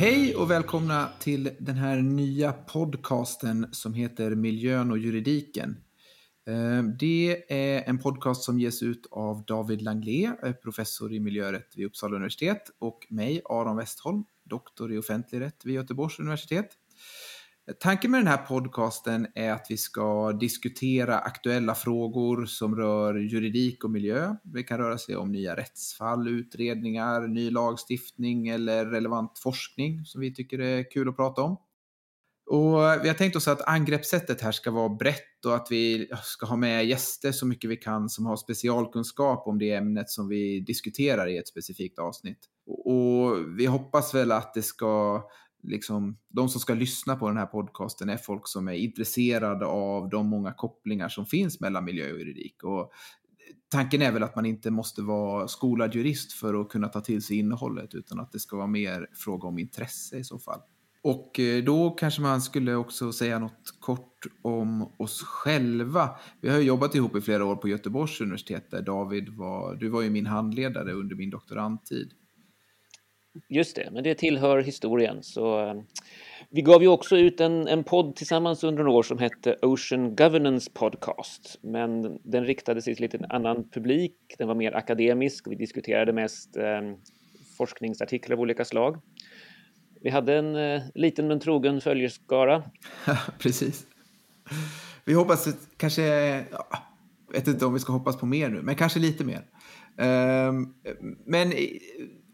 Hej och välkomna till den här nya podcasten som heter Miljön och juridiken. Eh, det är en podcast som ges ut av David Langlé, eh, professor i miljörätt vid Uppsala universitet och mig, Aron Westholm, doktor i offentlig rätt vid Göteborgs universitet. Tanken med den här podcasten är att vi ska diskutera aktuella frågor som rör juridik och miljö. Det kan röra sig om nya rättsfall, utredningar, ny lagstiftning eller relevant forskning som vi tycker är kul att prata om. Och vi har tänkt oss att angreppssättet här ska vara brett och att vi ska ha med gäster så mycket vi kan som har specialkunskap om det ämnet som vi diskuterar i ett specifikt avsnitt. Och vi hoppas väl att det ska liksom, de som ska lyssna på den här podcasten är folk som är intresserade av de många kopplingar som finns mellan miljö och juridik. Och tanken är väl att man inte måste vara skolad jurist för att kunna ta till sig innehållet, utan att det ska vara mer fråga om intresse i så fall. Och eh, då kanske man skulle också säga något kort om oss själva. Vi har ju jobbat ihop i flera år på Göteborgs universitet där David var, du var ju min handledare under min doktorandtid. Just det, men det tillhör historien. Så, eh, vi gav ju också ut en, en podd tillsammans under några år som hette Ocean Governance Podcast. Men den riktade sig till lite en annan publik. Den var mer akademisk. Vi diskuterade mest eh, forskningsartiklar av olika slag. Vi hade en eh, liten men trogen följeskara. Precis. Vi hoppas att kanske, Jag vet inte om vi ska hoppas på mer nu, men kanske lite mer. Um, men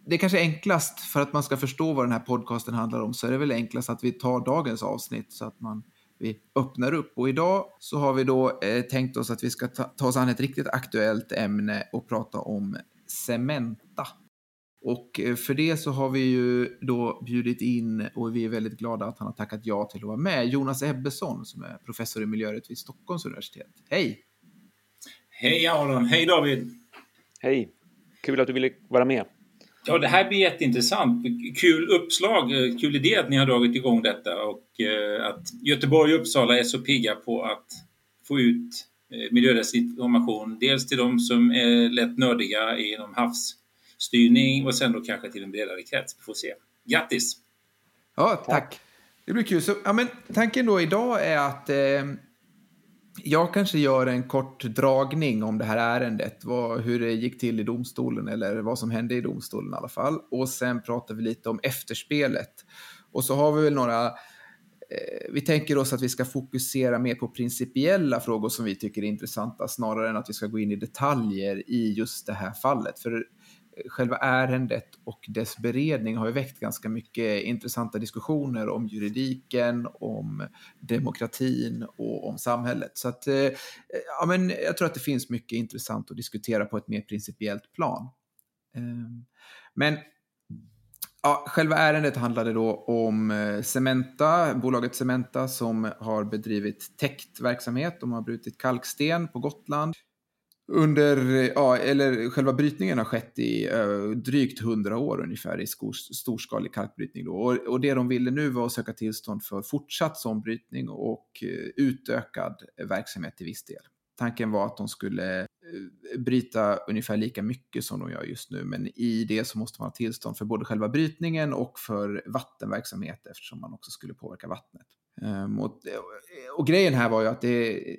det är kanske enklast för att man ska förstå vad den här podcasten handlar om så är det väl enklast att vi tar dagens avsnitt så att man vi öppnar upp. Och idag så har vi då eh, tänkt oss att vi ska ta, ta oss an ett riktigt aktuellt ämne och prata om Cementa. Och eh, för det så har vi ju då bjudit in och vi är väldigt glada att han har tackat ja till att vara med. Jonas Ebbesson som är professor i miljörätt vid Stockholms universitet. Hej! Hej Aron! Hej David! Hej! Kul att du ville vara med. Ja, det här blir jätteintressant. Kul uppslag, eh, kul idé att ni har dragit igång detta och eh, att Göteborg och Uppsala är så pigga på att få ut eh, miljörättslig information. Dels till de som är lätt nördiga inom havsstyrning och sen då kanske till en bredare krets. Vi får se. Grattis! Ja, tack. Det blir kul. Så, ja, men tanken då idag är att eh, jag kanske gör en kort dragning om det här ärendet, vad, hur det gick till i domstolen eller vad som hände i domstolen i alla fall. Och sen pratar vi lite om efterspelet. Och så har vi väl några eh, vi tänker oss att vi ska fokusera mer på principiella frågor som vi tycker är intressanta snarare än att vi ska gå in i detaljer i just det här fallet. För själva ärendet och dess beredning har ju väckt ganska mycket intressanta diskussioner om juridiken, om demokratin och om samhället. Så att, eh, ja, men jag tror att det finns mycket intressant att diskutera på ett mer principiellt plan. Ehm, men Ja, själva ärendet handlade då om eh, Cementa, bolaget Cementa som har bedrivit täktverksamhet. De har brutit kalksten på Gotland under, ja, eller själva brytningen har skett i uh, drygt hundra år ungefär i skor, storskalig kalkbrytning. Då. Och, och, det de ville nu var att söka tillstånd för fortsatt sån brytning och uh, utökad verksamhet till viss del. Tanken var att de skulle uh, bryta ungefär lika mycket som de gör just nu, men i det så måste man ha tillstånd för både själva brytningen och för vattenverksamhet eftersom man också skulle påverka vattnet. Um, och, och, grejen här var ju att det,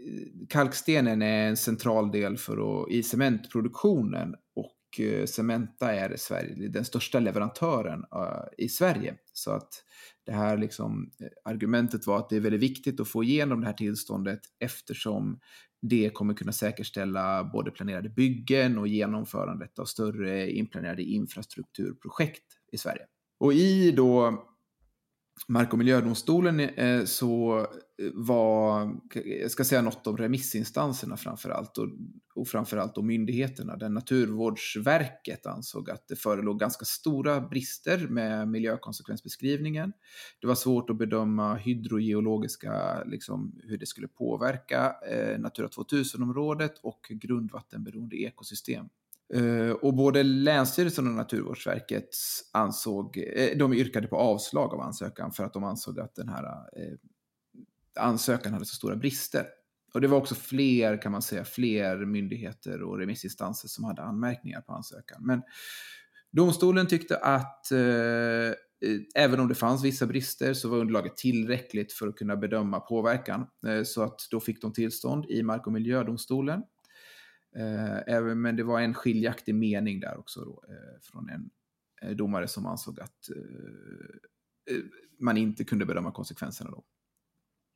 kalkstenen är en central del för att, i cementproduktionen och uh, Cementa är Sverige, den största leverantören uh, i Sverige. Så att det här liksom, eh, argumentet var att det är väldigt viktigt att få igenom det här tillståndet eftersom det kommer kunna säkerställa både planerade byggen och genomförandet av större inplanerade infrastrukturprojekt i Sverige. Och i då Mark och miljödomstolen eh, så eh, var, jag ska säga något om remissinstanserna framförallt och, och framförallt om myndigheterna. Där Naturvårdsverket ansåg att det förelåg ganska stora brister med miljökonsekvensbeskrivningen. Det var svårt att bedöma hydrogeologiska, liksom hur det skulle påverka eh, Natura 2000-området och grundvattenberoende ekosystem. Eh, och både Länsstyrelsen och Naturvårdsverket ansåg, eh, de yrkade på avslag av ansökan för att de ansåg att den här eh, ansökan hade så stora brister. Och det var också fler, kan man säga, fler myndigheter och remissinstanser som hade anmärkningar på ansökan. Men domstolen tyckte att även om det fanns vissa brister så var underlaget tillräckligt för att kunna bedöma påverkan. Så att då fick de tillstånd i Mark och miljödomstolen. Eh, men det var en skiljaktig mening där också då, eh, från en eh, domare som ansåg att eh, man inte kunde bedöma konsekvenserna då.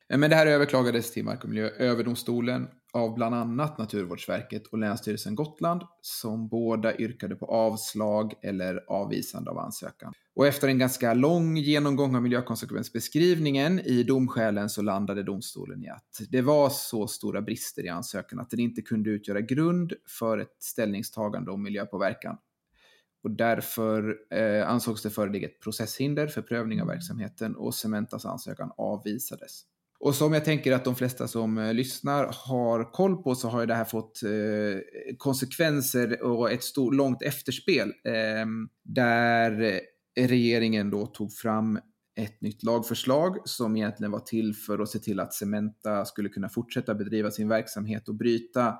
Eh, men det här överklagades till Mark och miljööverdomstolen av bland annat Naturvårdsverket och Länsstyrelsen Gotland som båda yrkade på avslag eller avvisande av ansökan. Och efter en ganska lång genomgång av miljökonsekvensbeskrivningen i domskälen så landade domstolen i att det var så stora brister i ansökan att den inte kunde utgöra grund för ett ställningstagande om miljöpåverkan. Och därför eh, ansågs det föreligga ett processhinder för prövning av verksamheten och Cementas ansökan avvisades. Och som jag tänker att de flesta som eh, lyssnar har koll på så har ju det här fått eh, konsekvenser och ett stort, långt efterspel. Ehm, eh, där regeringen då tog fram ett nytt lagförslag som egentligen var till för att se till att Cementa skulle kunna fortsätta bedriva sin verksamhet och bryta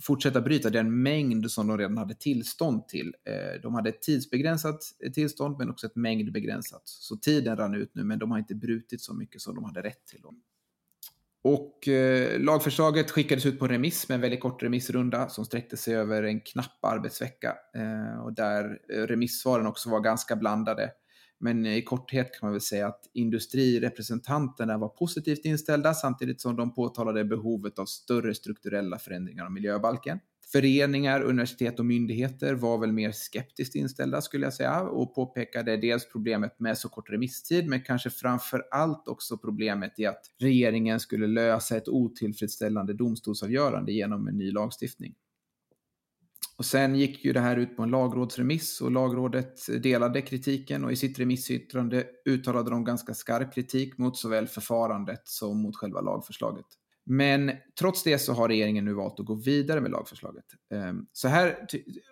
fortsätta bryta den mängd som de redan hade tillstånd till. Eh, de hade ett tidsbegränsat tillstånd men också ett mängdbegränsat. Så tiden rann ut nu men de har inte brutit så mycket som de hade rätt till. Och eh, lagförslaget skickades ut på remiss med en väldigt kort remissrunda som sträckte sig över en knapp arbetsvecka. Eh, och där eh, remissvaren också var ganska blandade. Men i korthet kan man väl säga att industrirepresentanterna var positivt inställda samtidigt som de påtalade behovet av större strukturella förändringar av miljöbalken. Föreningar, universitet och myndigheter var väl mer skeptiskt inställda skulle jag säga och påpekade dels problemet med så kort remisstid men kanske framför allt också problemet i att regeringen skulle lösa ett otillfredsställande domstolsavgörande genom en ny lagstiftning. Och sen gick ju det här ut på en lagrådsremiss och lagrådet delade kritiken och i sitt remissyttrande uttalade de ganska skarp kritik mot såväl förfarandet som mot själva lagförslaget. Men trots det så har regeringen nu valt att gå vidare med lagförslaget. Ehm, så här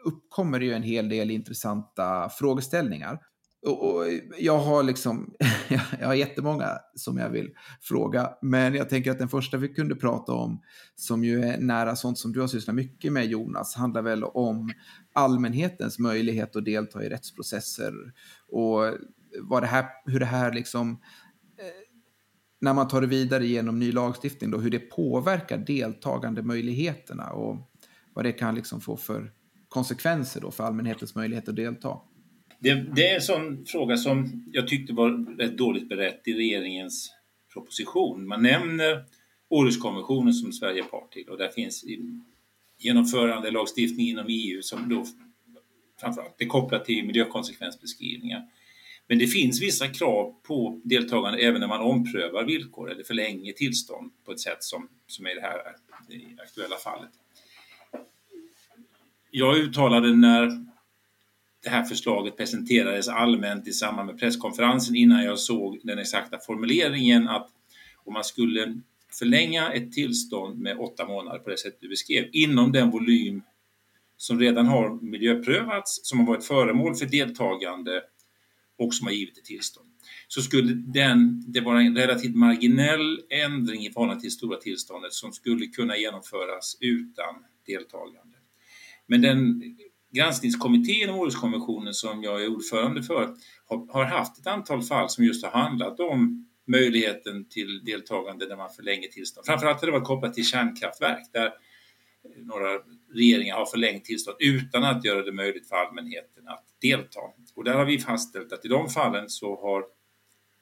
uppkommer det ju en hel del intressanta frågeställningar. Och jag har liksom, jag har jättemånga som jag vill fråga, men jag tänker att den första vi kunde prata om, som ju är nära sånt som du har sysslat mycket med Jonas, handlar väl om allmänhetens möjlighet att delta i rättsprocesser och vad det här, hur det här liksom, eh, när man tar det vidare genom ny lagstiftning, då, hur det påverkar deltagande möjligheterna och vad det kan liksom få för konsekvenser då för allmänhetens möjlighet att delta. Det, det, är en sån fråga som jag tyckte var rätt dåligt berett i regeringens proposition. Man nämner Århuskonventionen som Sverige är part till och där finns genomförande lagstiftning inom EU som då framförallt är kopplat till miljökonsekvensbeskrivningar. Men det finns vissa krav på deltagande även när man omprövar villkor eller förlänger tillstånd på ett sätt som, som är det här det aktuella fallet. Jag uttalade när det här förslaget presenterades allmänt i samband med presskonferensen innan jag såg den exakta formuleringen att om man skulle förlänga ett tillstånd med åtta månader på det sätt du beskrev inom den volym som redan har miljöprövats, som har varit föremål för deltagande och som har givit ett tillstånd så skulle den, det vara en relativt marginell ändring i förhållande till det stora tillståndet som skulle kunna genomföras utan deltagande. Men den Granskningskommittén om Århuskonventionen som jag är ordförande för har, har, haft ett antal fall som just har handlat om möjligheten till deltagande när man förlänger tillstånd. Framförallt har det varit kopplat till kärnkraftverk där några regeringar har förlängt tillstånd utan att göra det möjligt för allmänheten att delta. Och där har vi fastställt att i de fallen så har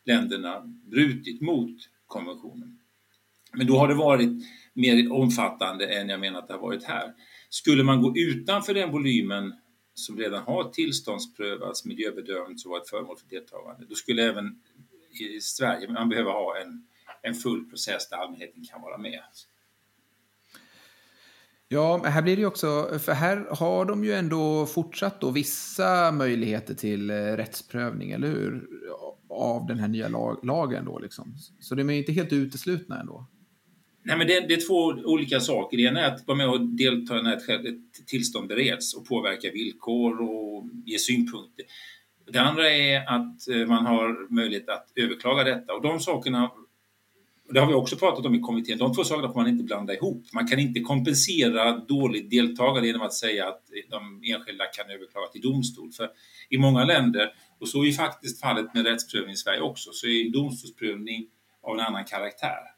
länderna brutit mot konventionen. Men då har det varit mer omfattande än jag menar att det har varit här. Skulle man gå utanför den volymen som redan har tillståndsprövats, miljöbedömts och varit föremål för deltagande, då skulle även i Sverige man behöva ha en, en full process där allmänheten kan vara med. Ja, här blir det också, för här har de ju ändå fortsatt då vissa möjligheter till eh, rättsprövning, eller hur? Av den här nya lag, lagen då liksom. Så de är inte helt uteslutna ändå. Nej, men det, det, är två olika saker. Det ena är att vara med och delta när ett tillstånd bereds och påverka villkor och ge synpunkter. Det andra är att eh, man har möjlighet att överklaga detta och de sakerna det har vi också pratat om i kommittén. De två sakerna får man inte blanda ihop. Man kan inte kompensera dåligt deltagande genom att säga att de enskilda kan överklaga till domstol. För i många länder Och så är faktiskt fallet med rättsprövning i Sverige också, så är domstolsprövning av en annan karaktär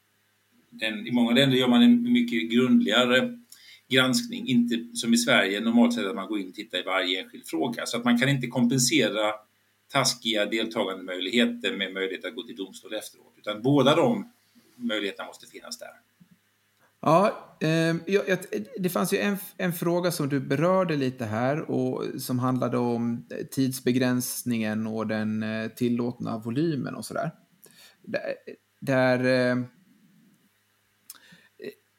en, I många länder gör man en mycket grundligare granskning, inte som i Sverige normalt sett att man går in och tittar i varje enskild fråga. Så att man kan inte kompensera taskiga deltagandemöjligheter med möjlighet att gå till domstol efteråt, utan båda de möjligheterna måste finnas där. Ja, eh, det fanns ju en, en fråga som du berörde lite här och som handlade om tidsbegränsningen och den eh, tillåtna volymen och sådär. Där, där ehm,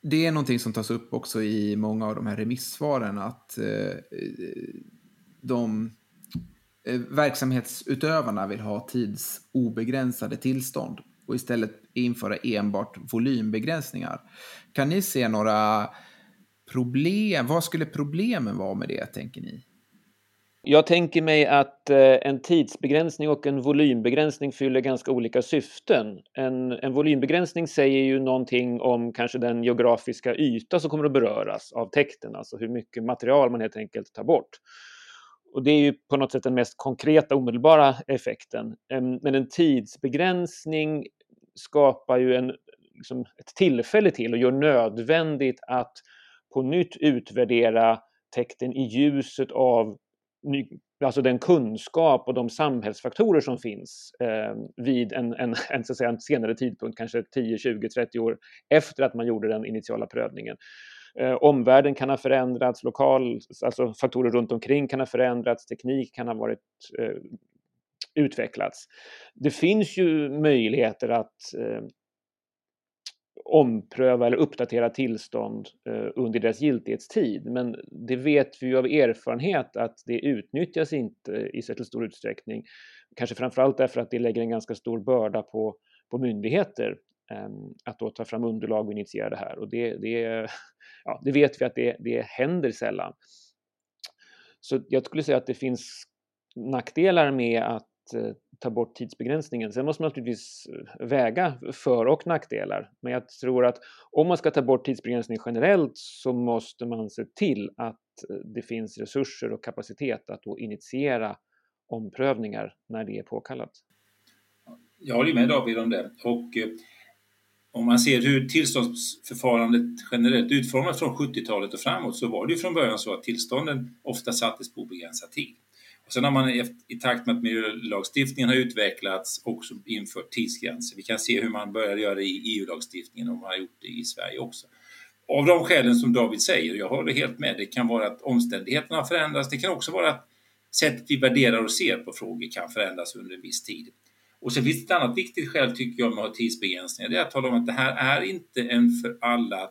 det är någonting som tas upp också i många av de här remissvaren att eh, de eh, verksamhetsutövarna vill ha tidsobegränsade tillstånd och istället införa enbart volymbegränsningar. Kan ni se några problem? Vad skulle problemen vara med det, tänker ni? Jag tänker mig att eh, en tidsbegränsning och en volymbegränsning fyller ganska olika syften. En, en volymbegränsning säger ju någonting om kanske den geografiska yta som kommer att beröras av täkten, alltså hur mycket material man helt enkelt tar bort. Och det är ju på något sätt den mest konkreta omedelbara effekten. Men en tidsbegränsning skapar ju en, liksom ett tillfälle till och gör nödvändigt att på nytt utvärdera täkten i ljuset av alltså den kunskap och de samhällsfaktorer som finns eh, vid en, en, en, så att säga, en senare tidpunkt, kanske 10, 20, 30 år efter att man gjorde den initiala prövningen. Eh, omvärlden kan ha förändrats, lokal, alltså faktorer runt omkring kan ha förändrats, teknik kan ha varit eh, utvecklats. Det finns ju möjligheter att eh, ompröva eller uppdatera tillstånd eh, under deras giltighetstid. Men det vet vi ju av erfarenhet att det utnyttjas inte i särskilt stor utsträckning. Kanske framförallt därför att det lägger en ganska stor börda på, på myndigheter ehm, att då ta fram underlag och initiera det här. Och det, det, ja, det vet vi att det, det händer sällan. Så jag skulle säga att det finns nackdelar med att eh, ta bort tidsbegränsningen. Sen måste man naturligtvis eh, väga för och nackdelar. Men jag tror att om man ska ta bort tidsbegränsning generellt så måste man se till att eh, det finns resurser och kapacitet att då initiera omprövningar när det är påkallat. Jag håller med David om det. Och eh, om man ser hur tillståndsförfarandet generellt utformats från 70-talet och framåt så var det ju från början så att tillstånden ofta sattes på obegränsad tid. Sen har man i takt med att miljölagstiftningen har utvecklats också infört tidsgränser. Vi kan se hur man började göra det i EU-lagstiftningen och man har gjort det i Sverige också. Av de skälen som David säger, jag håller helt med, det kan vara att omständigheterna har förändrats. Det kan också vara att sättet vi värderar och ser på frågor kan förändras under en viss tid. Och sen finns det ett annat viktigt skäl tycker jag med att ha tidsbegränsningar. Det är att tala om att det här är inte en för alla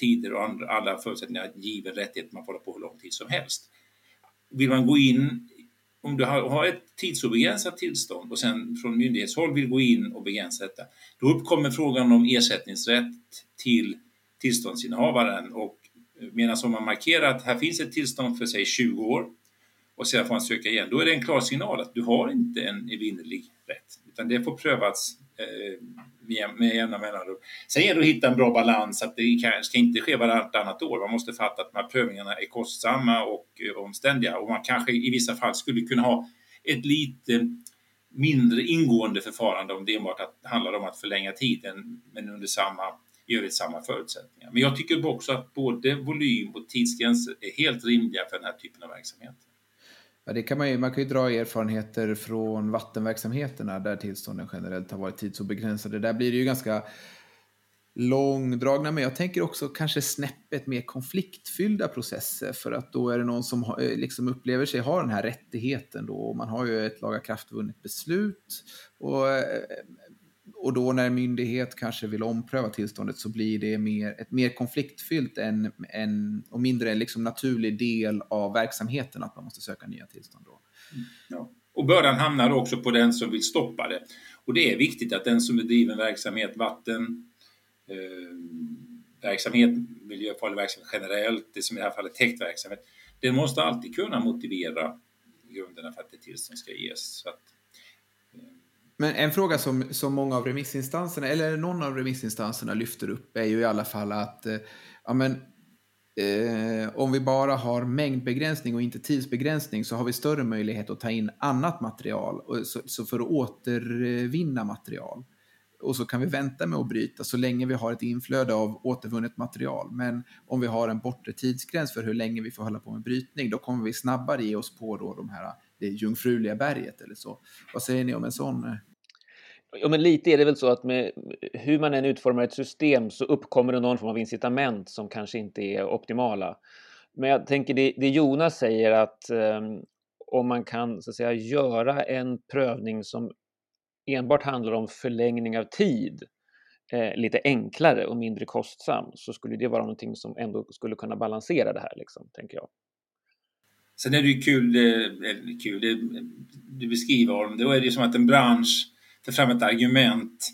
tider och alla förutsättningar given rättighet man får hålla på hur lång tid som helst. Vill man gå in om du har ett tidsobegränsat tillstånd och sen från myndighetshåll vill gå in och begränsa detta, då uppkommer frågan om ersättningsrätt till tillståndsinnehavaren. Och eh, medan om man markerar att här finns ett tillstånd för säg 20 år och sedan får man söka igen, då är det en klar signal att du har inte en evinnerlig rätt, utan det får prövas eh, med jämna mellanrum. Sen gäller det att hitta en bra balans, att det ska inte ske vartannat år. Man måste fatta att de här prövningarna är kostsamma och eh, omständiga och man kanske i vissa fall skulle kunna ha ett lite mindre ingående förfarande om det enbart att, handlar om att förlänga tiden men under samma, i övrigt samma förutsättningar. Men jag tycker också att både volym och tidsgränser är helt rimliga för den här typen av verksamhet. Ja, det kan man, ju, man kan ju dra erfarenheter från vattenverksamheterna där tillstånden generellt har varit tidsobegränsade. Där blir det ju ganska långdragna, men jag tänker också kanske snäppet mer konfliktfyllda processer för att då är det någon som eh, liksom upplever sig ha den här rättigheten då. Och man har ju ett lagakraftvunnet beslut och eh, och då när en myndighet kanske vill ompröva tillståndet så blir det mer, ett mer konfliktfyllt än, än, och mindre en liksom naturlig del av verksamheten att man måste söka nya tillstånd. Då. Mm, ja. Och bördan hamnar också på den som vill stoppa det. Och det är viktigt att den som bedriver verksamhet, vatten, eh, verksamhet, miljöfarlig verksamhet generellt, det som i det här fallet täktverksamhet, den måste alltid kunna motivera grunderna för att ett tillstånd ska ges. Så att, men en fråga som, som många av remissinstanserna, eller någon av remissinstanserna lyfter upp är ju i alla fall att eh, ja, men, eh, om vi bara har mängdbegränsning och inte tidsbegränsning så har vi större möjlighet att ta in annat material, och så, så för att återvinna material. Och så kan vi vänta med att bryta så länge vi har ett inflöde av återvunnet material. Men om vi har en bortre tidsgräns för hur länge vi får hålla på med brytning, då kommer vi snabbare ge oss på då de här, det jungfruliga berget eller så. Vad säger ni om en sån eh? Ja, men lite är det väl så att med hur man än utformar ett system så uppkommer det någon form av incitament som kanske inte är optimala. Men jag tänker det, det Jonas säger att um, om man kan så att säga göra en prövning som enbart handlar om förlängning av tid eh, lite enklare och mindre kostsam så skulle det vara någonting som ändå skulle kunna balansera det här, liksom, tänker jag. Sen är det ju kul, det, kul det, du beskriver, då är det ju som att en bransch tar fram ett argument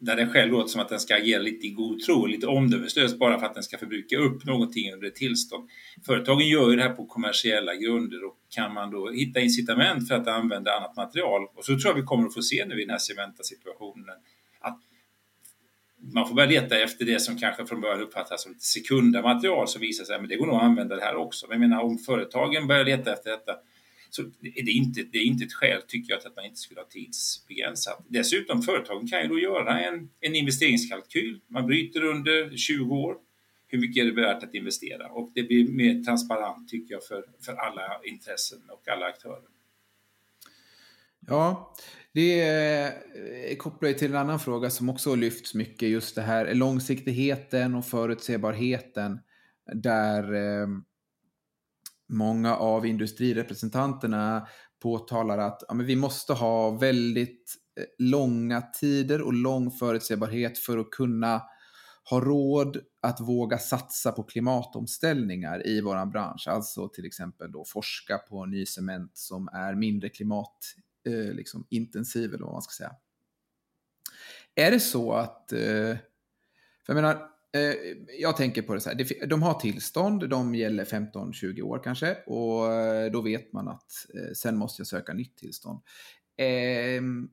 där det själv låter som att den ska agera lite i god tro, lite omdömeslöst bara för att den ska förbruka upp någonting under ett tillstånd. Företagen gör ju det här på kommersiella grunder och kan man då hitta incitament för att använda annat material och så tror jag vi kommer att få se nu i den här Cementa-situationen man får börja leta efter det som kanske från början uppfattas som lite sekunda material som visar sig att det går nog att använda det här också. Men jag menar om företagen börjar leta efter detta så det är inte, det är inte ett skäl, tycker jag, att man inte skulle ha tidsbegränsat. Dessutom, företagen kan ju då göra en, en investeringskalkyl. Man bryter under 20 år. Hur mycket är det värt att investera? Och det blir mer transparent, tycker jag, för, för alla intressen och alla aktörer. Ja, det eh, kopplar ju till en annan fråga som också lyfts mycket, just det här långsiktigheten och förutsebarheten. Där eh, många av industrirepresentanterna påtalar att ja, men vi måste ha väldigt eh, långa tider och lång förutsägbarhet för att kunna ha råd att våga satsa på klimatomställningar i vår bransch. Alltså till exempel då forska på ny cement som är mindre klimat eh, liksom, eller vad man ska säga. Är det så att, eh, för jag menar, Eh, jag tänker på det så här, de har tillstånd, de gäller 15-20 år kanske och eh, då vet man att eh, sen måste jag söka nytt tillstånd. Ehm,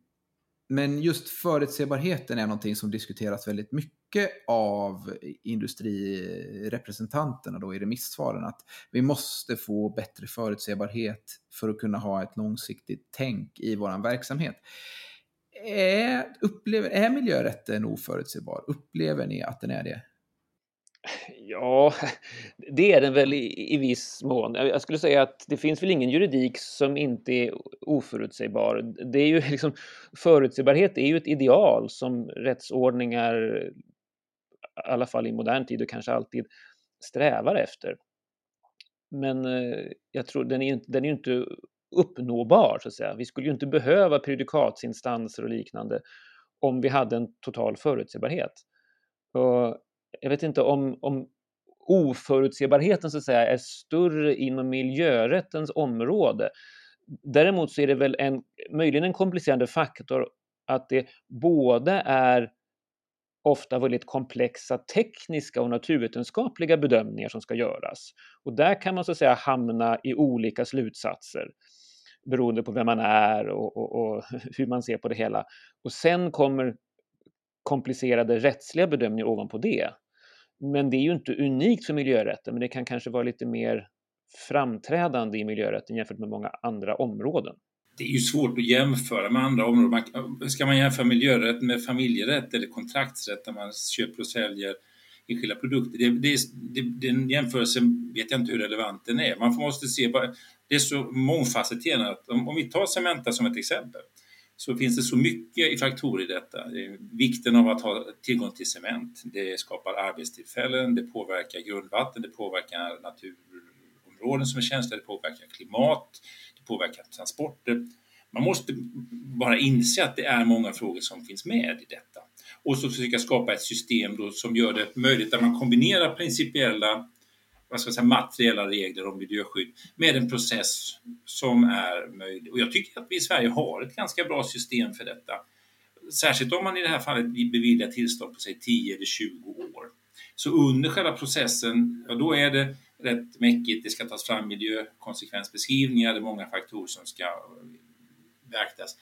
men just förutsebarheten är någonting som diskuteras väldigt mycket av industrirepresentanterna då i remissvaren. Att vi måste få bättre förutsebarhet för att kunna ha ett långsiktigt tänk i vår verksamhet. Är, upplever, är miljörätten oförutsägbar? Upplever ni att den är det? Ja, det är den väl i, i viss mån. Jag skulle säga att det finns väl ingen juridik som inte är oförutsägbar. Det är ju liksom, förutsägbarhet är ju ett ideal som rättsordningar, i alla fall i modern tid och kanske alltid, strävar efter. Men eh, jag tror den är, den är ju inte uppnåbar, så att säga. Vi skulle ju inte behöva prejudikatsinstanser och liknande om vi hade en total förutsägbarhet. Och jag vet inte om, om oförutsebarheten så att säga är större inom miljörättens område. Däremot så är det väl en, möjligen en komplicerande faktor att det både är ofta väldigt komplexa tekniska och naturvetenskapliga bedömningar som ska göras. Och där kan man så att säga hamna i olika slutsatser beroende på vem man är och, och, och hur man ser på det hela. Och sen kommer komplicerade rättsliga bedömningar ovanpå det. Men det är ju inte unikt för miljörätten, men det kan kanske vara lite mer framträdande i miljörätten jämfört med många andra områden. Det är ju svårt att jämföra med andra områden. ska man jämföra miljörätt med familjerätt eller kontraktsrätt där man köper och säljer enskilda produkter? Det, det, det, den jämförelsen vet jag inte hur relevant den är. Man måste se, det är så mångfacetterat. Om, om vi tar Cementa som ett exempel så finns det så mycket i faktorer i detta. Vikten av att ha tillgång till cement, det skapar arbetstillfällen, det påverkar grundvatten, det påverkar naturområden som är känsliga, det påverkar klimat, det påverkar transporter. Man måste bara inse att det är många frågor som finns med i detta. Och så försöka skapa ett system då som gör det möjligt att man kombinerar principiella vad ska jag säga, materiella regler om miljöskydd med en process som är möjlig. Och jag tycker att vi i Sverige har ett ganska bra system för detta. Särskilt om man i det här fallet beviljar tillstånd på sig 10 eller 20 år. Så under själva processen, ja, då är det rätt mäckigt. Det ska tas fram miljökonsekvensbeskrivningar, det är många faktorer som ska beaktas.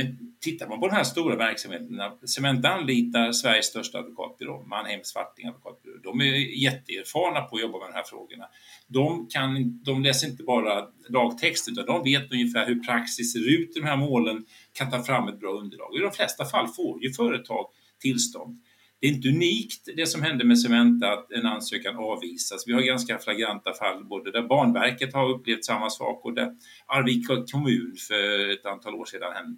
Men tittar man på de här stora verksamheterna, Cementa anlitar Sveriges största advokatbyrå, Mannheim Swarting advokatbyrå. De är jätteerfarna på att jobba med de här frågorna. De, kan, de läser inte bara lagtext utan de vet ungefär hur praxis ser ut i de här målen, kan ta fram ett bra underlag. Och I de flesta fall får ju företag tillstånd. Det är inte unikt det som hände med Cementa att en ansökan avvisas. Vi har ganska flagranta fall både där Banverket har upplevt samma sak och där Arvika kommun för ett antal år sedan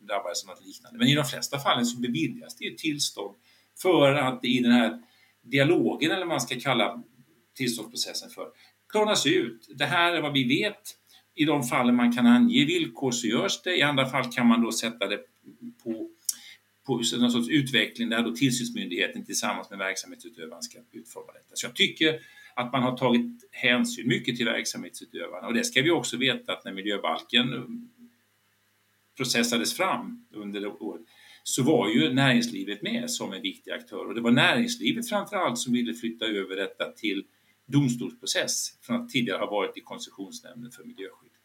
drabbades av något liknande. Men i de flesta fallen så beviljas det tillstånd för att i den här dialogen, eller vad man ska kalla tillståndsprocessen för, klarnas ut. Det här är vad vi vet. I de fallen man kan ange villkor så görs det. I andra fall kan man då sätta det på på någon sorts utveckling där då tillsynsmyndigheten tillsammans med verksamhetsutövaren ska utforma detta. Så jag tycker att man har tagit hänsyn mycket till verksamhetsutövarna och det ska vi också veta att när miljöbalken eh, processades fram under året så var ju näringslivet med som en viktig aktör och det var näringslivet framför allt som ville flytta över detta till domstolsprocess från att tidigare ha varit i koncessionsnämnden för miljöskydd.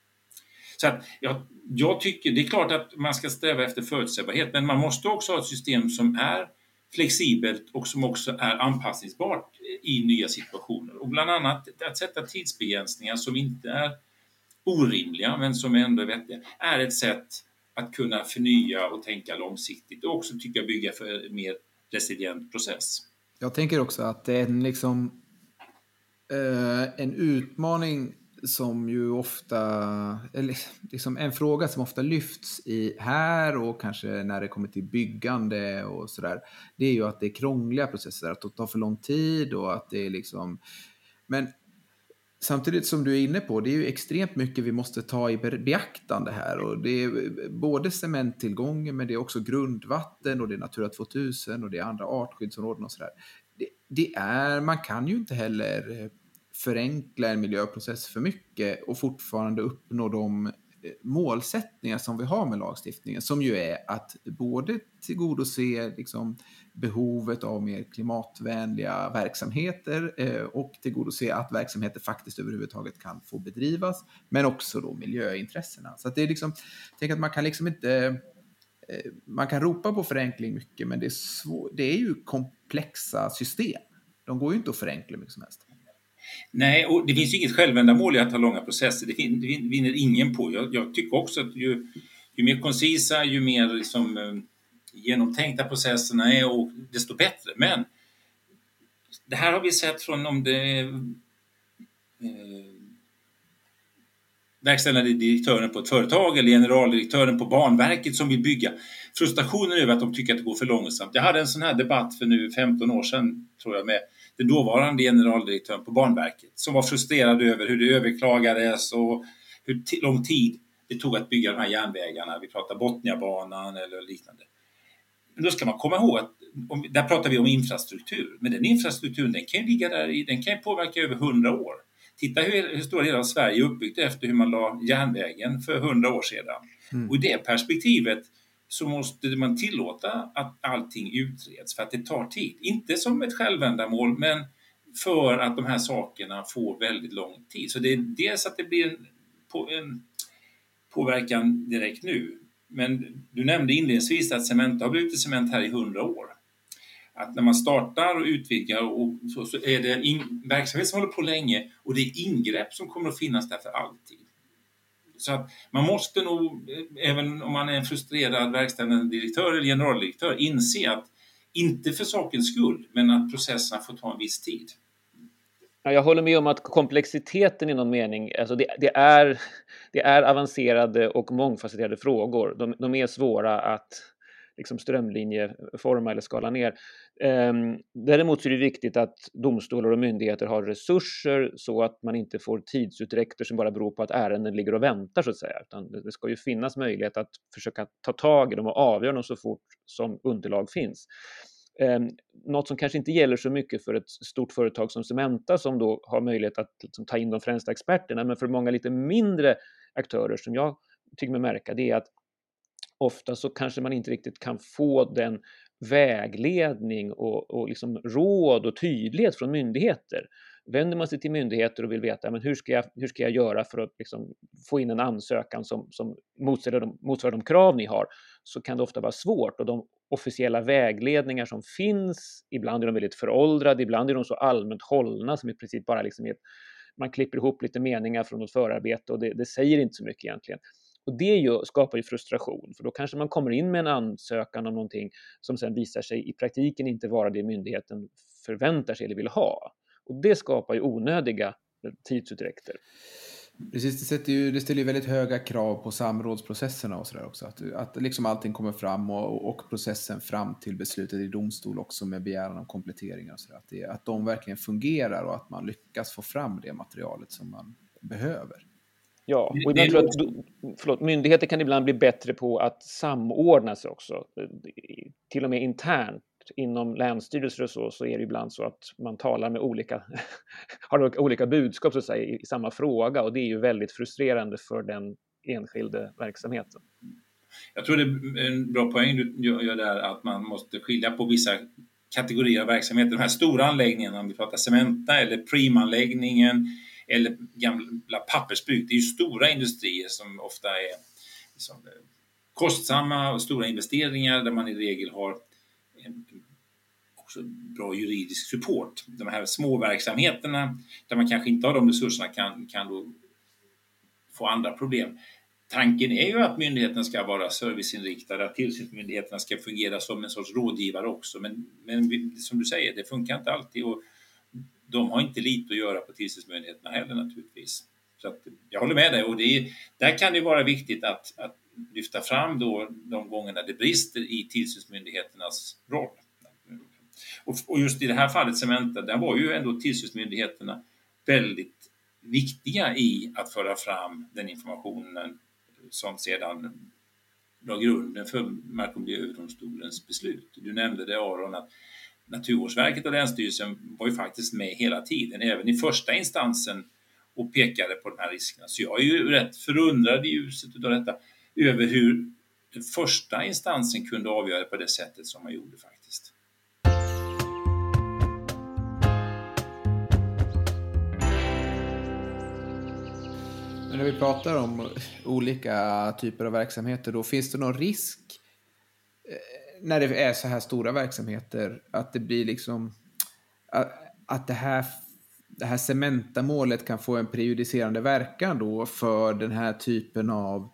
Så att ja, jag tycker, det är klart att man ska sträva efter förutsägbarhet, men man måste också ha ett system som är flexibelt och som också är anpassningsbart i nya situationer. Och bland annat att sätta tidsbegränsningar som inte är orimliga men som ändå är vettiga, är ett sätt att kunna förnya och tänka långsiktigt och också tycka bygga för en mer resilient process. Jag tänker också att det är en, liksom, eh, en utmaning som ju ofta, eller liksom en fråga som ofta lyfts i här och kanske när det kommer till byggande och sådär, det är ju att det är krångliga processer, att det tar för lång tid och att det är liksom, men samtidigt som du är inne på, det är ju extremt mycket vi måste ta i beaktande här och det är både cementtillgången men det är också grundvatten och det är Natura 2000 och det är andra artskyddsområden och sådär. Det, det är, man kan ju inte heller förenkla en miljöprocess för mycket och fortfarande uppnå de eh, målsättningar som vi har med lagstiftningen, som ju är att både tillgodose liksom, behovet av mer klimatvänliga verksamheter eh, och tillgodose att verksamheter faktiskt överhuvudtaget kan få bedrivas, men också då miljöintressena. Så att det är liksom, tänk att man kan liksom inte eh, man kan ropa på förenkling mycket, men det är, svår, det är ju komplexa system. De går ju inte att förenkla mycket som helst. Nej, och det finns ju inget självändamål i att ha långa processer. Det vinner ingen på. Jag, jag tycker också att ju, ju mer koncisa, ju mer liksom, eh, genomtänkta processerna är, och desto bättre. Men det här har vi sett från om det eh, verkställande direktören på ett företag eller generaldirektören på Banverket som vill bygga. Frustrationen över att de tycker att det går för långsamt. Jag hade en sån här debatt för nu 15 år sedan, tror jag, med den dåvarande generaldirektören på Banverket som var frustrerad över hur det överklagades och hur lång tid det tog att bygga de här järnvägarna. Vi pratar Botniabanan eller liknande. Men då ska man komma ihåg att om, där pratar vi om infrastruktur, men den infrastrukturen den kan ligga där i, den kan påverka över hundra år. Titta hur, hur stora delar av Sverige är uppbyggt efter hur man la järnvägen för hundra år sedan. Mm. Och i det perspektivet så måste man tillåta att allting utreds för att det tar tid. Inte som ett självändamål men för att de här sakerna får väldigt lång tid. Så det är dels att det blir en, på, en påverkan direkt nu. Men du nämnde inledningsvis att Cementa har blivit cement här i hundra år. Att när man startar och utvidgar och så, så är det en verksamhet som håller på länge och det är ingrepp som kommer att finnas där för alltid. Så att man måste nog, eh, även om man är en frustrerad verkställande direktör eller generaldirektör, inse att inte för sakens skull, men att processerna får ta en viss tid. Jag håller med om att komplexiteten i någon mening, alltså det, det är, det är avancerade och mångfacetterade frågor. De, de är svåra att liksom strömlinjeforma eller skala ner. Ehm, däremot så är det viktigt att domstolar och myndigheter har resurser så att man inte får tidsutdräkter som bara beror på att ärenden ligger och väntar så att säga. Utan det ska ju finnas möjlighet att försöka ta tag i dem och avgöra dem så fort som underlag finns. Ehm, något som kanske inte gäller så mycket för ett stort företag som Cementa som då har möjlighet att liksom ta in de främsta experterna, men för många lite mindre aktörer som jag tycker mig märka, det är att ofta så kanske man inte riktigt kan få den vägledning och, och liksom råd och tydlighet från myndigheter. vänder man sig till myndigheter och vill veta men hur, ska jag, hur ska jag göra för att liksom få in en ansökan som, som motsvarar, de, motsvarar de krav ni har, så kan det ofta vara svårt. Och de officiella vägledningar som finns, ibland är de väldigt föråldrade, ibland är de så allmänt hållna som i princip bara liksom är, man klipper ihop lite meningar från något förarbete och det, det säger inte så mycket egentligen. Och det ju, skapar ju frustration, för då kanske man kommer in med en ansökan om någonting som sen visar sig i praktiken inte vara det myndigheten förväntar sig eller vill ha. Och det skapar ju onödiga eh, tidsutdräkter. Precis, det, sätter ju, det ställer ju väldigt höga krav på samrådsprocesserna och sådär också. Att, att liksom allting kommer fram och, och processen fram till beslutet i domstol också med begäran om kompletteringar och sådär. Att, det, att de verkligen fungerar och att man lyckas få fram det materialet som man behöver. Ja, och ibland tror jag förlåt, myndigheter kan ibland bli bättre på att samordna sig också. Till och med internt inom länsstyrelser och så, så är det ibland så att man talar med olika, har olika budskap så att säga, i samma fråga och det är ju väldigt frustrerande för den enskilde verksamheten. Jag tror det är en bra poäng du gör där att man måste skilja på vissa kategorier av verksamheter. De här stora anläggningarna, om vi pratar Cementa eller Primanläggningen eller gamla pappersbruk. Det är ju stora industrier som ofta är liksom, eh, kostsamma och stora investeringar där man i regel har en, eh, också bra juridisk support. De här små verksamheterna där man kanske inte har de resurserna kan, kan då få andra problem. Tanken är ju att myndigheterna ska vara serviceinriktade, att tillsynsmyndigheterna ska fungera som en sorts rådgivare också. Men, men som du säger, det funkar inte alltid. Och de har inte lite att göra på tillsynsmyndigheterna heller naturligtvis. Så att, jag håller med dig och det är, där kan det vara viktigt att, att lyfta fram då de gångerna det brister i tillsynsmyndigheternas roll. Och, och just i det här fallet Cementa, där var ju ändå tillsynsmyndigheterna väldigt viktiga i att föra fram den informationen som sedan la grunden för Mark och miljööverdomstolens beslut. Du nämnde det Aron, att Naturvårdsverket och Länsstyrelsen var ju faktiskt med hela tiden, även i första instansen och pekade på de här riskerna. Så jag är ju rätt förundrad i ljuset av detta över hur den första instansen kunde avgöra på det sättet som man gjorde faktiskt. Men när vi pratar om olika typer av verksamheter, då finns det någon risk när det är så här stora verksamheter att det blir liksom att det här det här Cementa-målet kan få en prejudicerande verkan då för den här typen av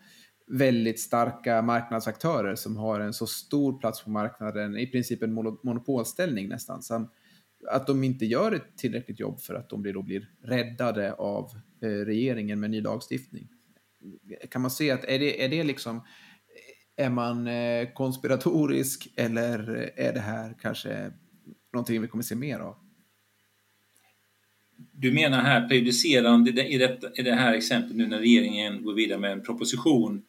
väldigt starka marknadsaktörer som har en så stor plats på marknaden, i princip en monopolställning nästan. Så att de inte gör ett tillräckligt jobb för att de blir, då blir räddade av eh, regeringen med ny lagstiftning. Kan man se att är det, är det liksom, är man eh, konspiratorisk eller är det här kanske någonting vi kommer se mer av? Du menar här prejudicerande i, detta, i det här exemplet nu när regeringen går vidare med en proposition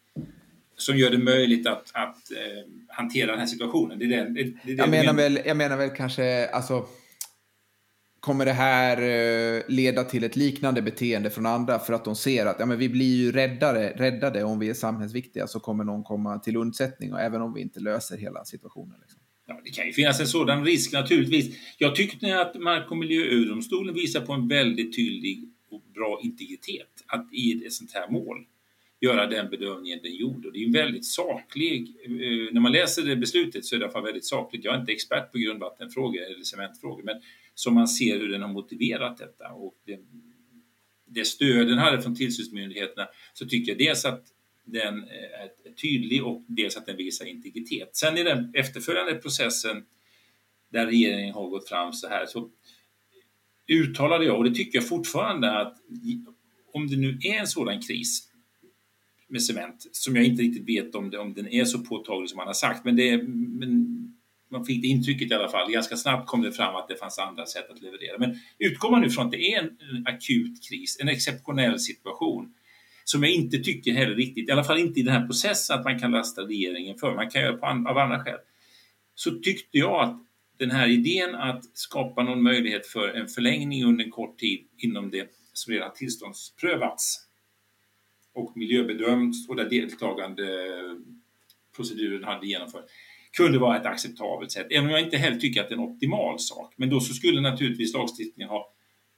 som gör det möjligt att, att eh, hantera den här situationen? Det är det, det, det jag, menar väl, jag menar väl kanske, alltså, kommer det här eh, leda till ett liknande beteende från andra för att de ser att ja, men vi blir ju räddare, räddade om vi är samhällsviktiga så kommer någon komma till undsättning och även om vi inte löser hela situationen. Liksom. Ja, det kan ju finnas en sådan risk naturligtvis. Jag tyckte att Mark och miljööverdomstolen visar på en väldigt tydlig och bra integritet att i ett sånt här mål göra den bedömningen den gjorde. Och det är en väldigt saklig, eh, när man läser det beslutet så är det i alla fall väldigt sakligt. Jag är inte expert på grundvattenfrågor eller cementfrågor, men som man ser hur den har motiverat detta och det, det stöd den hade från tillsynsmyndigheterna så tycker jag dels att den är tydlig och dels att den visar integritet. Sen i den efterföljande processen där regeringen har gått fram så här så uttalade jag, och det tycker jag fortfarande, att om det nu är en sådan kris med cement, som jag inte riktigt vet om, det, om den är så påtaglig som man har sagt, men, det, men man fick det intrycket i alla fall. Ganska snabbt kom det fram att det fanns andra sätt att leverera. Men utgår man nu från att det är en akut kris, en exceptionell situation, som jag inte tycker heller riktigt, i alla fall inte i den här processen, att man kan lasta regeringen för. Man kan göra på an, av andra skäl. Så tyckte jag att den här idén att skapa någon möjlighet för en förlängning under en kort tid inom det som redan tillståndsprövats och miljöbedömts och där deltagande proceduren hade genomförts kunde vara ett acceptabelt sätt. Även om jag inte heller tycker att det är en optimal sak. Men då så skulle naturligtvis lagstiftningen ha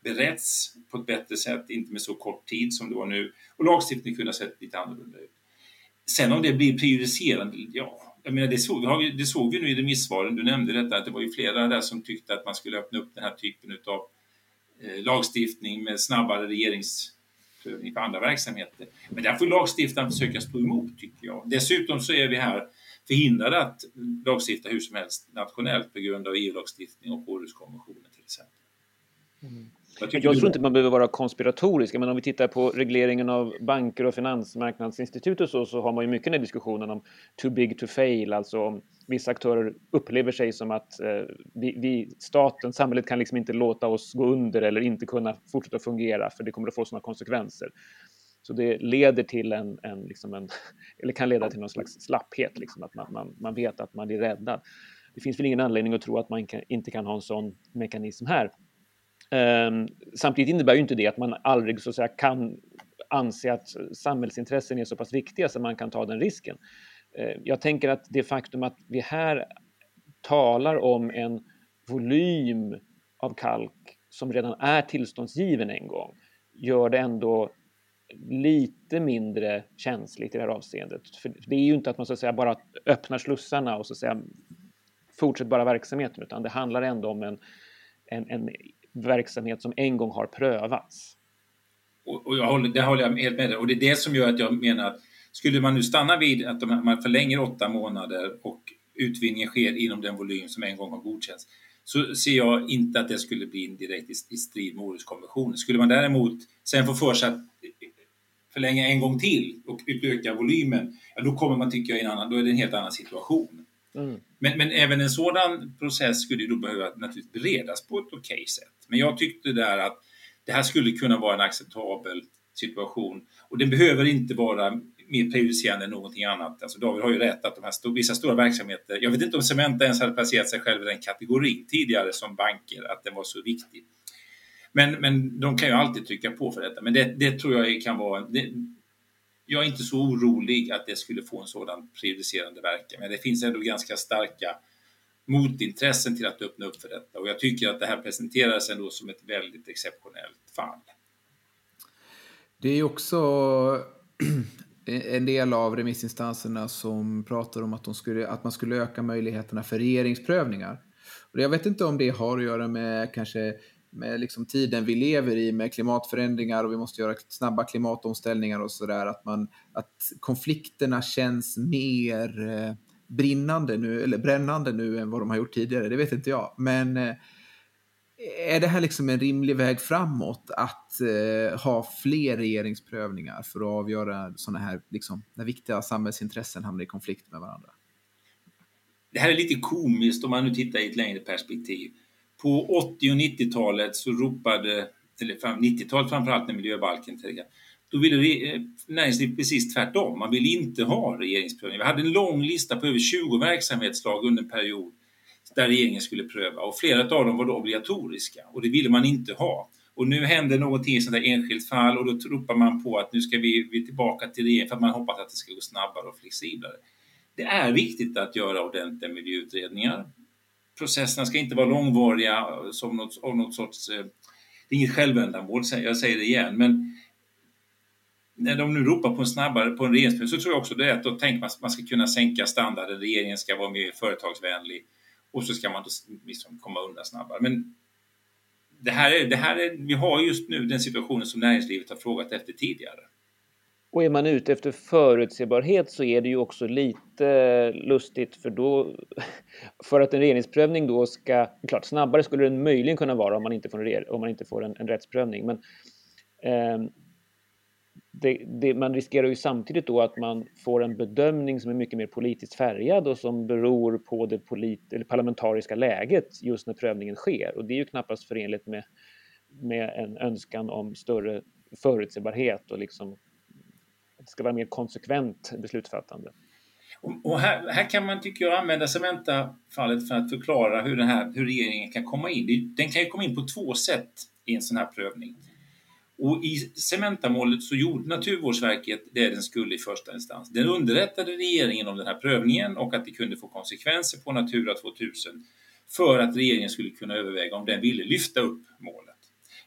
beretts på ett bättre sätt, inte med så kort tid som det var nu. Och lagstiftningen kunde ha sett lite annorlunda ut. Sen om det blir prejudicerande, ja, jag menar det såg, det såg vi nu i remissvaren, du nämnde detta, att det var ju flera där som tyckte att man skulle öppna upp den här typen av eh, lagstiftning med snabbare regeringsprövning på andra verksamheter. Men där får lagstiftaren försöka stå emot, tycker jag. Dessutom så är vi här förhindrade att lagstifta hur som helst nationellt på grund av EU-lagstiftning och Århuskonventionen till exempel. Mm. Jag, jag tror inte man behöver vara konspiratorisk, men om vi tittar på regleringen av banker och finansmarknadsinstitut och så, så har man ju mycket den diskussionen om too big to fail, alltså om vissa aktörer upplever sig som att eh, vi, vi, staten, samhället kan liksom inte låta oss gå under eller inte kunna fortsätta fungera för det kommer att få sådana konsekvenser. Så det leder till en, en, liksom en eller kan leda till någon slags slapphet, liksom, att man, man, man vet att man är räddad. Det finns väl ingen anledning att tro att man kan, inte kan ha en sån mekanism här. Um, samtidigt innebär ju inte det att man aldrig så att säga, kan anse att samhällsintressen är så pass viktiga så man kan ta den risken. Uh, jag tänker att det faktum att vi här talar om en volym av kalk som redan är tillståndsgiven en gång gör det ändå lite mindre känsligt i det här avseendet. För det är ju inte att man så att säga bara öppnar slussarna och så att säga fortsätter bara verksamheten, utan det handlar ändå om en, en, en verksamhet som en gång har prövats. Och, och jag håller, det håller jag helt med dig Och det är det som gör att jag menar att skulle man nu stanna vid att de, man förlänger åtta månader och utvinningen sker inom den volym som en gång har godkänts så ser jag inte att det skulle bli direkt i, i strid med Århuskonventionen. Skulle man däremot sen få för sig att förlänga en gång till och utöka volymen, ja, då kommer man tycka i en annan, då är det en helt annan situation. Mm. Men, men även en sådan process skulle då behöva naturligtvis beredas på ett okej okay sätt. Men jag tyckte där att det här skulle kunna vara en acceptabel situation och den behöver inte vara mer prejudicerande än någonting annat. Alltså David har ju rätt att de här st vissa stora verksamheter, jag vet inte om Cementa ens hade placerat sig själv i den kategorin tidigare som banker, att den var så viktig. Men, men de kan ju alltid trycka på för detta. Men det, det tror jag kan vara... Det, jag är inte så orolig att det skulle få en sådan prejudicerande verkan. Men det finns ändå ganska starka motintressen till att öppna upp för detta. Och jag tycker att det här presenteras ändå som ett väldigt exceptionellt fall. Det är också en del av remissinstanserna som pratar om att, de skulle, att man skulle öka möjligheterna för regeringsprövningar. Och jag vet inte om det har att göra med kanske med liksom tiden vi lever i med klimatförändringar och vi måste göra snabba klimatomställningar och sådär, att, att konflikterna känns mer eh, brinnande nu, eller brännande nu än vad de har gjort tidigare, det vet inte jag. Men eh, är det här liksom en rimlig väg framåt att eh, ha fler regeringsprövningar för att avgöra sådana här, liksom, när viktiga samhällsintressen hamnar i konflikt med varandra? Det här är lite komiskt om man nu tittar i ett längre perspektiv. På 80 och 90-talet så ropade, eller 90-talet framförallt när miljöbalken trädde då ville eh, näringslivet precis tvärtom. Man ville inte ha regeringsprövning. Vi hade en lång lista på över 20 verksamhetslag under en period där regeringen skulle pröva och flera av dem var då obligatoriska och det ville man inte ha. Och nu händer någonting i sånt där enskilt fall och då ropar man på att nu ska vi, vi tillbaka till regeringen för att man hoppas att det ska gå snabbare och flexiblare. Det är viktigt att göra ordentliga miljöutredningar processerna ska inte vara långvariga eh, som något, av något sorts... Eh, det är inget självändamål, jag säger det igen, men när de nu ropar på en snabbare på en regeringsperiod så tror jag också det är att då tänker man att man ska kunna sänka standarden, regeringen ska vara mer företagsvänlig och så ska man då liksom komma undan snabbare. Men det här är, det här är, vi har just nu den situationen som näringslivet har frågat efter tidigare. Och är man ute efter förutsebarhet så är det ju också lite lustigt för då för att en regeringsprövning då ska, klart snabbare skulle den möjligen kunna vara om man inte får en, om man inte får en, en rättsprövning, men eh, det, det, man riskerar ju samtidigt då att man får en bedömning som är mycket mer politiskt färgad och som beror på det polit, eller parlamentariska läget just när prövningen sker. Och det är ju knappast förenligt med, med en önskan om större förutsebarhet och liksom det ska vara mer konsekvent beslutsfattande. Och här, här, kan man, tycker jag, använda Cementa-fallet för att förklara hur, den här, hur regeringen kan komma in. Den kan ju komma in på två sätt i en sån här prövning. Och I Cementa-målet så gjorde Naturvårdsverket det den skulle i första instans. Den underrättade regeringen om den här prövningen och att det kunde få konsekvenser på Natura 2000 för att regeringen skulle kunna överväga om den ville lyfta upp målet.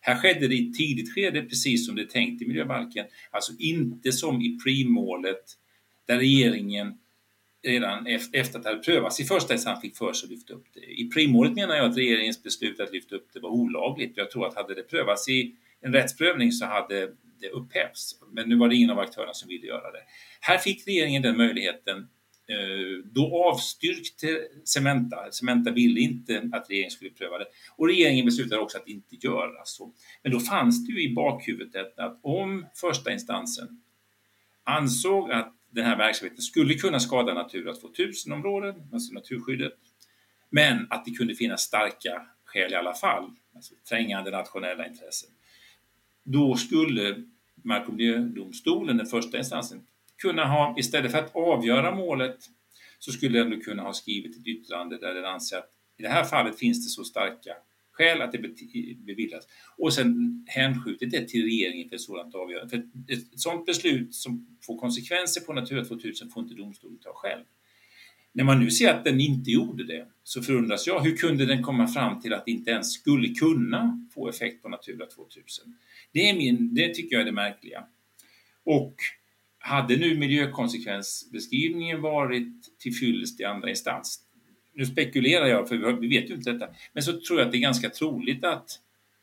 Här skedde det i ett tidigt skede, precis som det är tänkt i miljöbalken. Alltså inte som i primålet där regeringen redan efter att det hade prövats i första instans fick för sig att lyfta upp det. I primålet menar jag att regeringens beslut att lyfta upp det var olagligt. Jag tror att hade det prövats i en rättsprövning så hade det upphävts. Men nu var det ingen av aktörerna som ville göra det. Här fick regeringen den möjligheten. Eh, då avstyrkte Cementa. Cementa ville inte att regeringen skulle pröva det. Och regeringen beslutade också att inte göra så. Men då fanns det ju i bakhuvudet att om första instansen ansåg att den här verksamheten skulle kunna skada Natura 2000-områden, alltså naturskyddet, men att det kunde finnas starka skäl i alla fall, alltså trängande nationella intressen. Då skulle Mark och miljödomstolen, den första instansen, kunna ha, istället för att avgöra målet, så skulle den kunna ha skrivit ett yttrande där den anser att i det här fallet finns det så starka skäl att det beviljas och sen hänskjutit det till regeringen för ett sådant avgörande. För ett sådant beslut som får konsekvenser på Natura 2000 får inte domstolen ta själv. När man nu ser att den inte gjorde det så förundras jag, hur kunde den komma fram till att det inte ens skulle kunna få effekt på Natura 2000? Det, är min, det tycker jag är det märkliga. Och hade nu miljökonsekvensbeskrivningen varit till fyllest i andra instans, nu spekulerar jag för vi vet ju inte detta, men så tror jag att det är ganska troligt att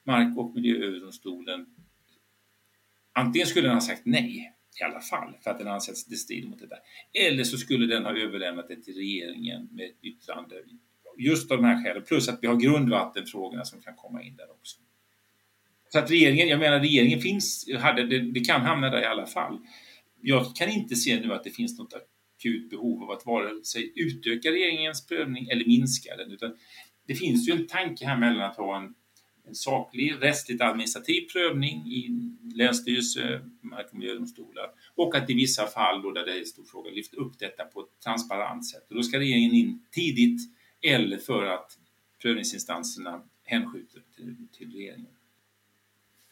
Mark och miljööverdomstolen antingen skulle den ha sagt nej i alla fall för att den anser att det strider mot detta. Eller så skulle den ha överlämnat det till regeringen med ett yttrande just av de här skälen. Plus att vi har grundvattenfrågorna som kan komma in där också. Så att regeringen, jag menar regeringen finns, hade, det, det kan hamna där i alla fall. Jag kan inte se nu att det finns något akut behov av att vare sig utöka regeringens prövning eller minska den. Utan det finns ju en tanke här mellan att ha en, en saklig rättsligt administrativ prövning i länsstyrelse, mark och miljödomstolar och att i vissa fall då där det är en stor fråga lyfta upp detta på ett transparent sätt. Och då ska regeringen in tidigt eller för att prövningsinstanserna hänskjuter till, till regeringen.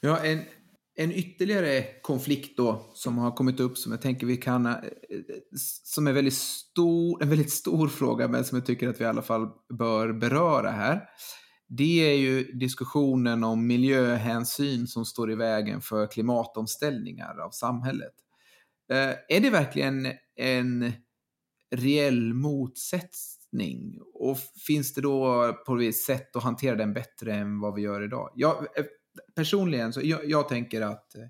Ja, en, en ytterligare konflikt då som har kommit upp som jag tänker vi kan, eh, som är väldigt stor, en väldigt stor fråga men som jag tycker att vi i alla fall bör beröra här. Det är ju diskussionen om miljöhänsyn som står i vägen för klimatomställningar av samhället. Eh, är det verkligen en reell motsättning? Och finns det då på något sätt att hantera den bättre än vad vi gör idag? Jag, eh, personligen, så jag, jag, tänker att eh,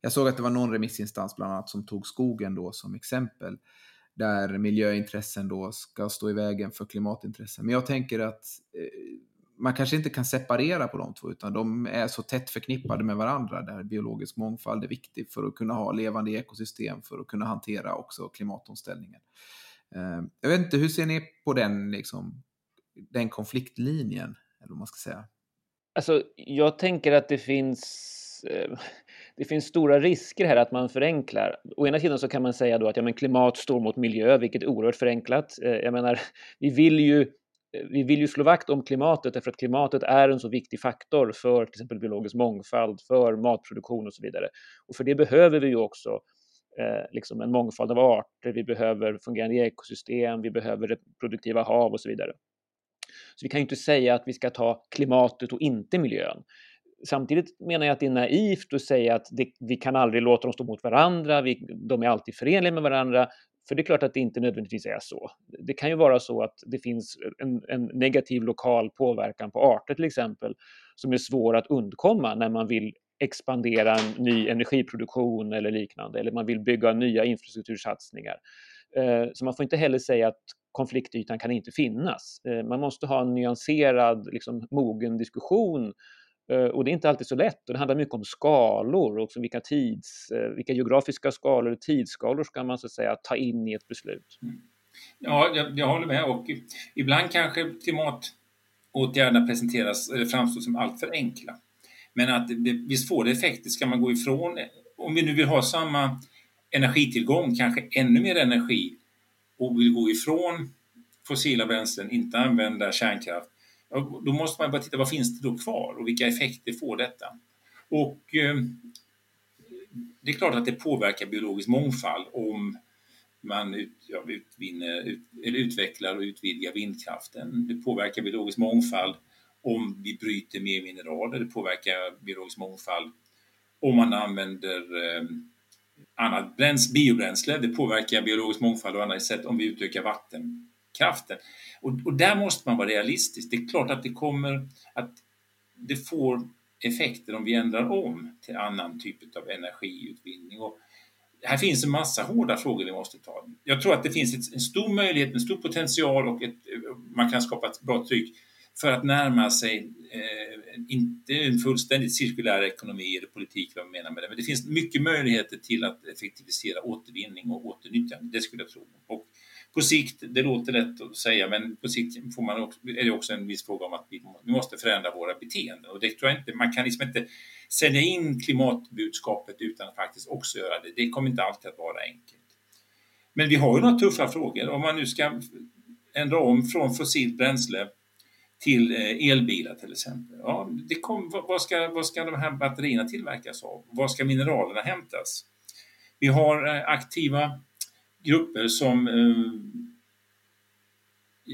jag såg att det var någon remissinstans bland annat som tog skogen då som exempel där miljöintressen då ska stå i vägen för klimatintressen. Men jag tänker att eh, man kanske inte kan separera på de två utan de är så tätt förknippade med varandra där biologisk mångfald är viktig för att kunna ha levande ekosystem för att kunna hantera också klimatomställningen. Eh, jag vet inte, hur ser ni på den, liksom, den konfliktlinjen? Eller vad man ska säga. Alltså, jag tänker att det finns eh, det finns stora risker här att man förenklar. Å ena sidan så kan man säga då att ja, men klimat står mot miljö, vilket är oerhört förenklat. Eh, jag menar, vi vill ju eh, vi vill ju slå vakt om klimatet därför att klimatet är en så viktig faktor för till exempel biologisk mångfald, för matproduktion och så vidare. Och för det behöver vi ju också eh, liksom en mångfald av arter, vi behöver fungerande ekosystem, vi behöver produktiva hav och så vidare. Så vi kan ju inte säga att vi ska ta klimatet och inte miljön. Samtidigt menar jag att det är naivt att säga att det, vi kan aldrig låta dem stå mot varandra, vi, de är alltid förenliga med varandra, för det är klart att det inte nödvändigtvis är så. Det kan ju vara så att det finns en, en, negativ lokal påverkan på arter till exempel, som är svår att undkomma när man vill expandera en ny energiproduktion eller liknande, eller man vill bygga nya infrastruktursatsningar. Eh, så man får inte heller säga att konfliktytan kan inte finnas. Eh, man måste ha en nyanserad, liksom, mogen diskussion eh, och det är inte alltid så lätt och det handlar mycket om skalor och vilka, tids, eh, vilka geografiska skalor och tidsskalor ska man så att säga ta in i ett beslut. Mm. Ja, jag, jag, håller med och ibland kanske klimatåtgärderna presenteras eller framstår som alltför enkla. Men att det, visst får det effekter, ska man gå ifrån, om vi nu vill ha samma energitillgång, kanske ännu mer energi och vill gå ifrån fossila bränslen, inte använda kärnkraft, då måste man bara titta vad finns det då kvar och vilka effekter får detta? Och eh, det är klart att det påverkar biologisk mångfald om man ut, ja, utvinner, ut, eller utvecklar och utvidgar vindkraften. Det påverkar biologisk mångfald om vi bryter mer mineraler. Det påverkar biologisk mångfald. Om man använder eh, annat bränsle, biobränsle, det påverkar biologisk mångfald och annat sätt om vi utökar vattenkraften. Och, och där måste man vara realistisk. Det är klart att det kommer att det får effekter om vi ändrar om till annan typ av energiutvinning. Och här finns en massa hårda frågor vi måste ta. Jag tror att det finns en stor möjlighet, en stor potential och ett, man kan skapa ett bra tryck för att närma sig, eh, inte en fullständigt cirkulär ekonomi eller politik, vad man menar med det, men det finns mycket möjligheter till att effektivisera återvinning och åternyttjande, det skulle jag tro. Och på sikt, det låter lätt att säga, men på sikt får man också, är det också en viss fråga om att vi, vi måste förändra våra beteenden. Och det tror jag inte, man kan liksom inte sälja in klimatbudskapet utan att faktiskt också göra det. Det kommer inte alltid att vara enkelt. Men vi har ju några tuffa frågor. Om man nu ska ändra om från fossilt bränsle till eh, elbilar till exempel. Ja, det kom, vad, ska, vad ska de här batterierna tillverkas av? Var ska mineralerna hämtas? Vi har eh, aktiva grupper som eh,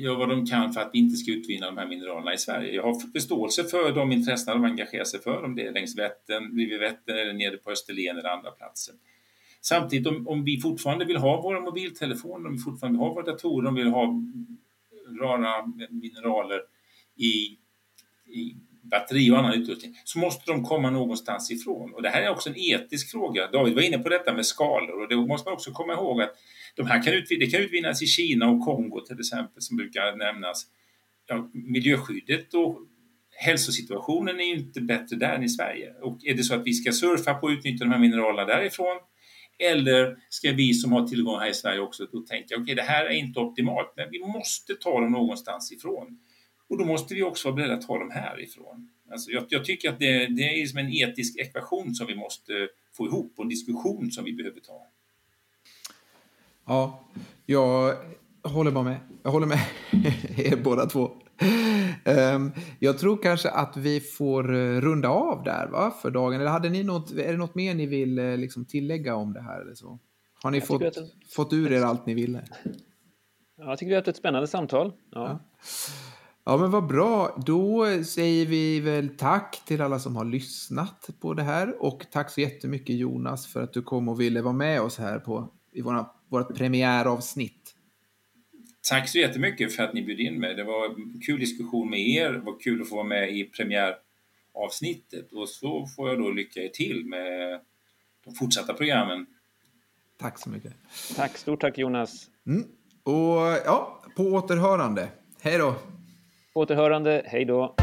gör vad de kan för att vi inte ska utvinna de här mineralerna i Sverige. Jag har förståelse för de intressen de engagerar sig för, om det är längs Vättern, vid Vättern eller nere på Österlen eller andra platser. Samtidigt om, om vi fortfarande vill ha våra mobiltelefoner, om vi fortfarande vill ha våra datorer, om vi vill ha rara mineraler i, i batteri och annan utrustning, så måste de komma någonstans ifrån. Och det här är också en etisk fråga. David var inne på detta med skalor och det måste man också komma ihåg att de här kan, det kan utvinnas i Kina och Kongo till exempel, som brukar nämnas. Ja, miljöskyddet och hälsosituationen är ju inte bättre där än i Sverige. Och är det så att vi ska surfa på att utnyttja de här mineralerna därifrån eller ska vi som har tillgång här i Sverige också då tänka okej, okay, det här är inte optimalt, men vi måste ta dem någonstans ifrån. Och då måste vi också vara beredda att ta dem härifrån. Alltså jag, jag tycker att det, det är som en etisk ekvation som vi måste få ihop och en diskussion som vi behöver ta. Ja, jag håller bara med. Jag håller med er båda två. Um, jag tror kanske att vi får eh, runda av där va, för dagen. Eller hade ni något, är det något mer ni vill eh, liksom, tillägga om det här? Eller så? Har ni fått, det... fått ur er allt ni ville? Ja, jag tycker vi har haft ett spännande samtal. Ja. ja. Ja, men vad bra. Då säger vi väl tack till alla som har lyssnat på det här. Och tack så jättemycket Jonas för att du kom och ville vara med oss här på, i våra, vårt premiäravsnitt. Tack så jättemycket för att ni bjöd in mig. Det var en kul diskussion med er. Det var kul att få vara med i premiäravsnittet. Och så får jag då lycka er till med de fortsatta programmen. Tack så mycket. Tack, stort tack Jonas. Mm. Och ja, på återhörande. Hej då! Återhörande, hej då!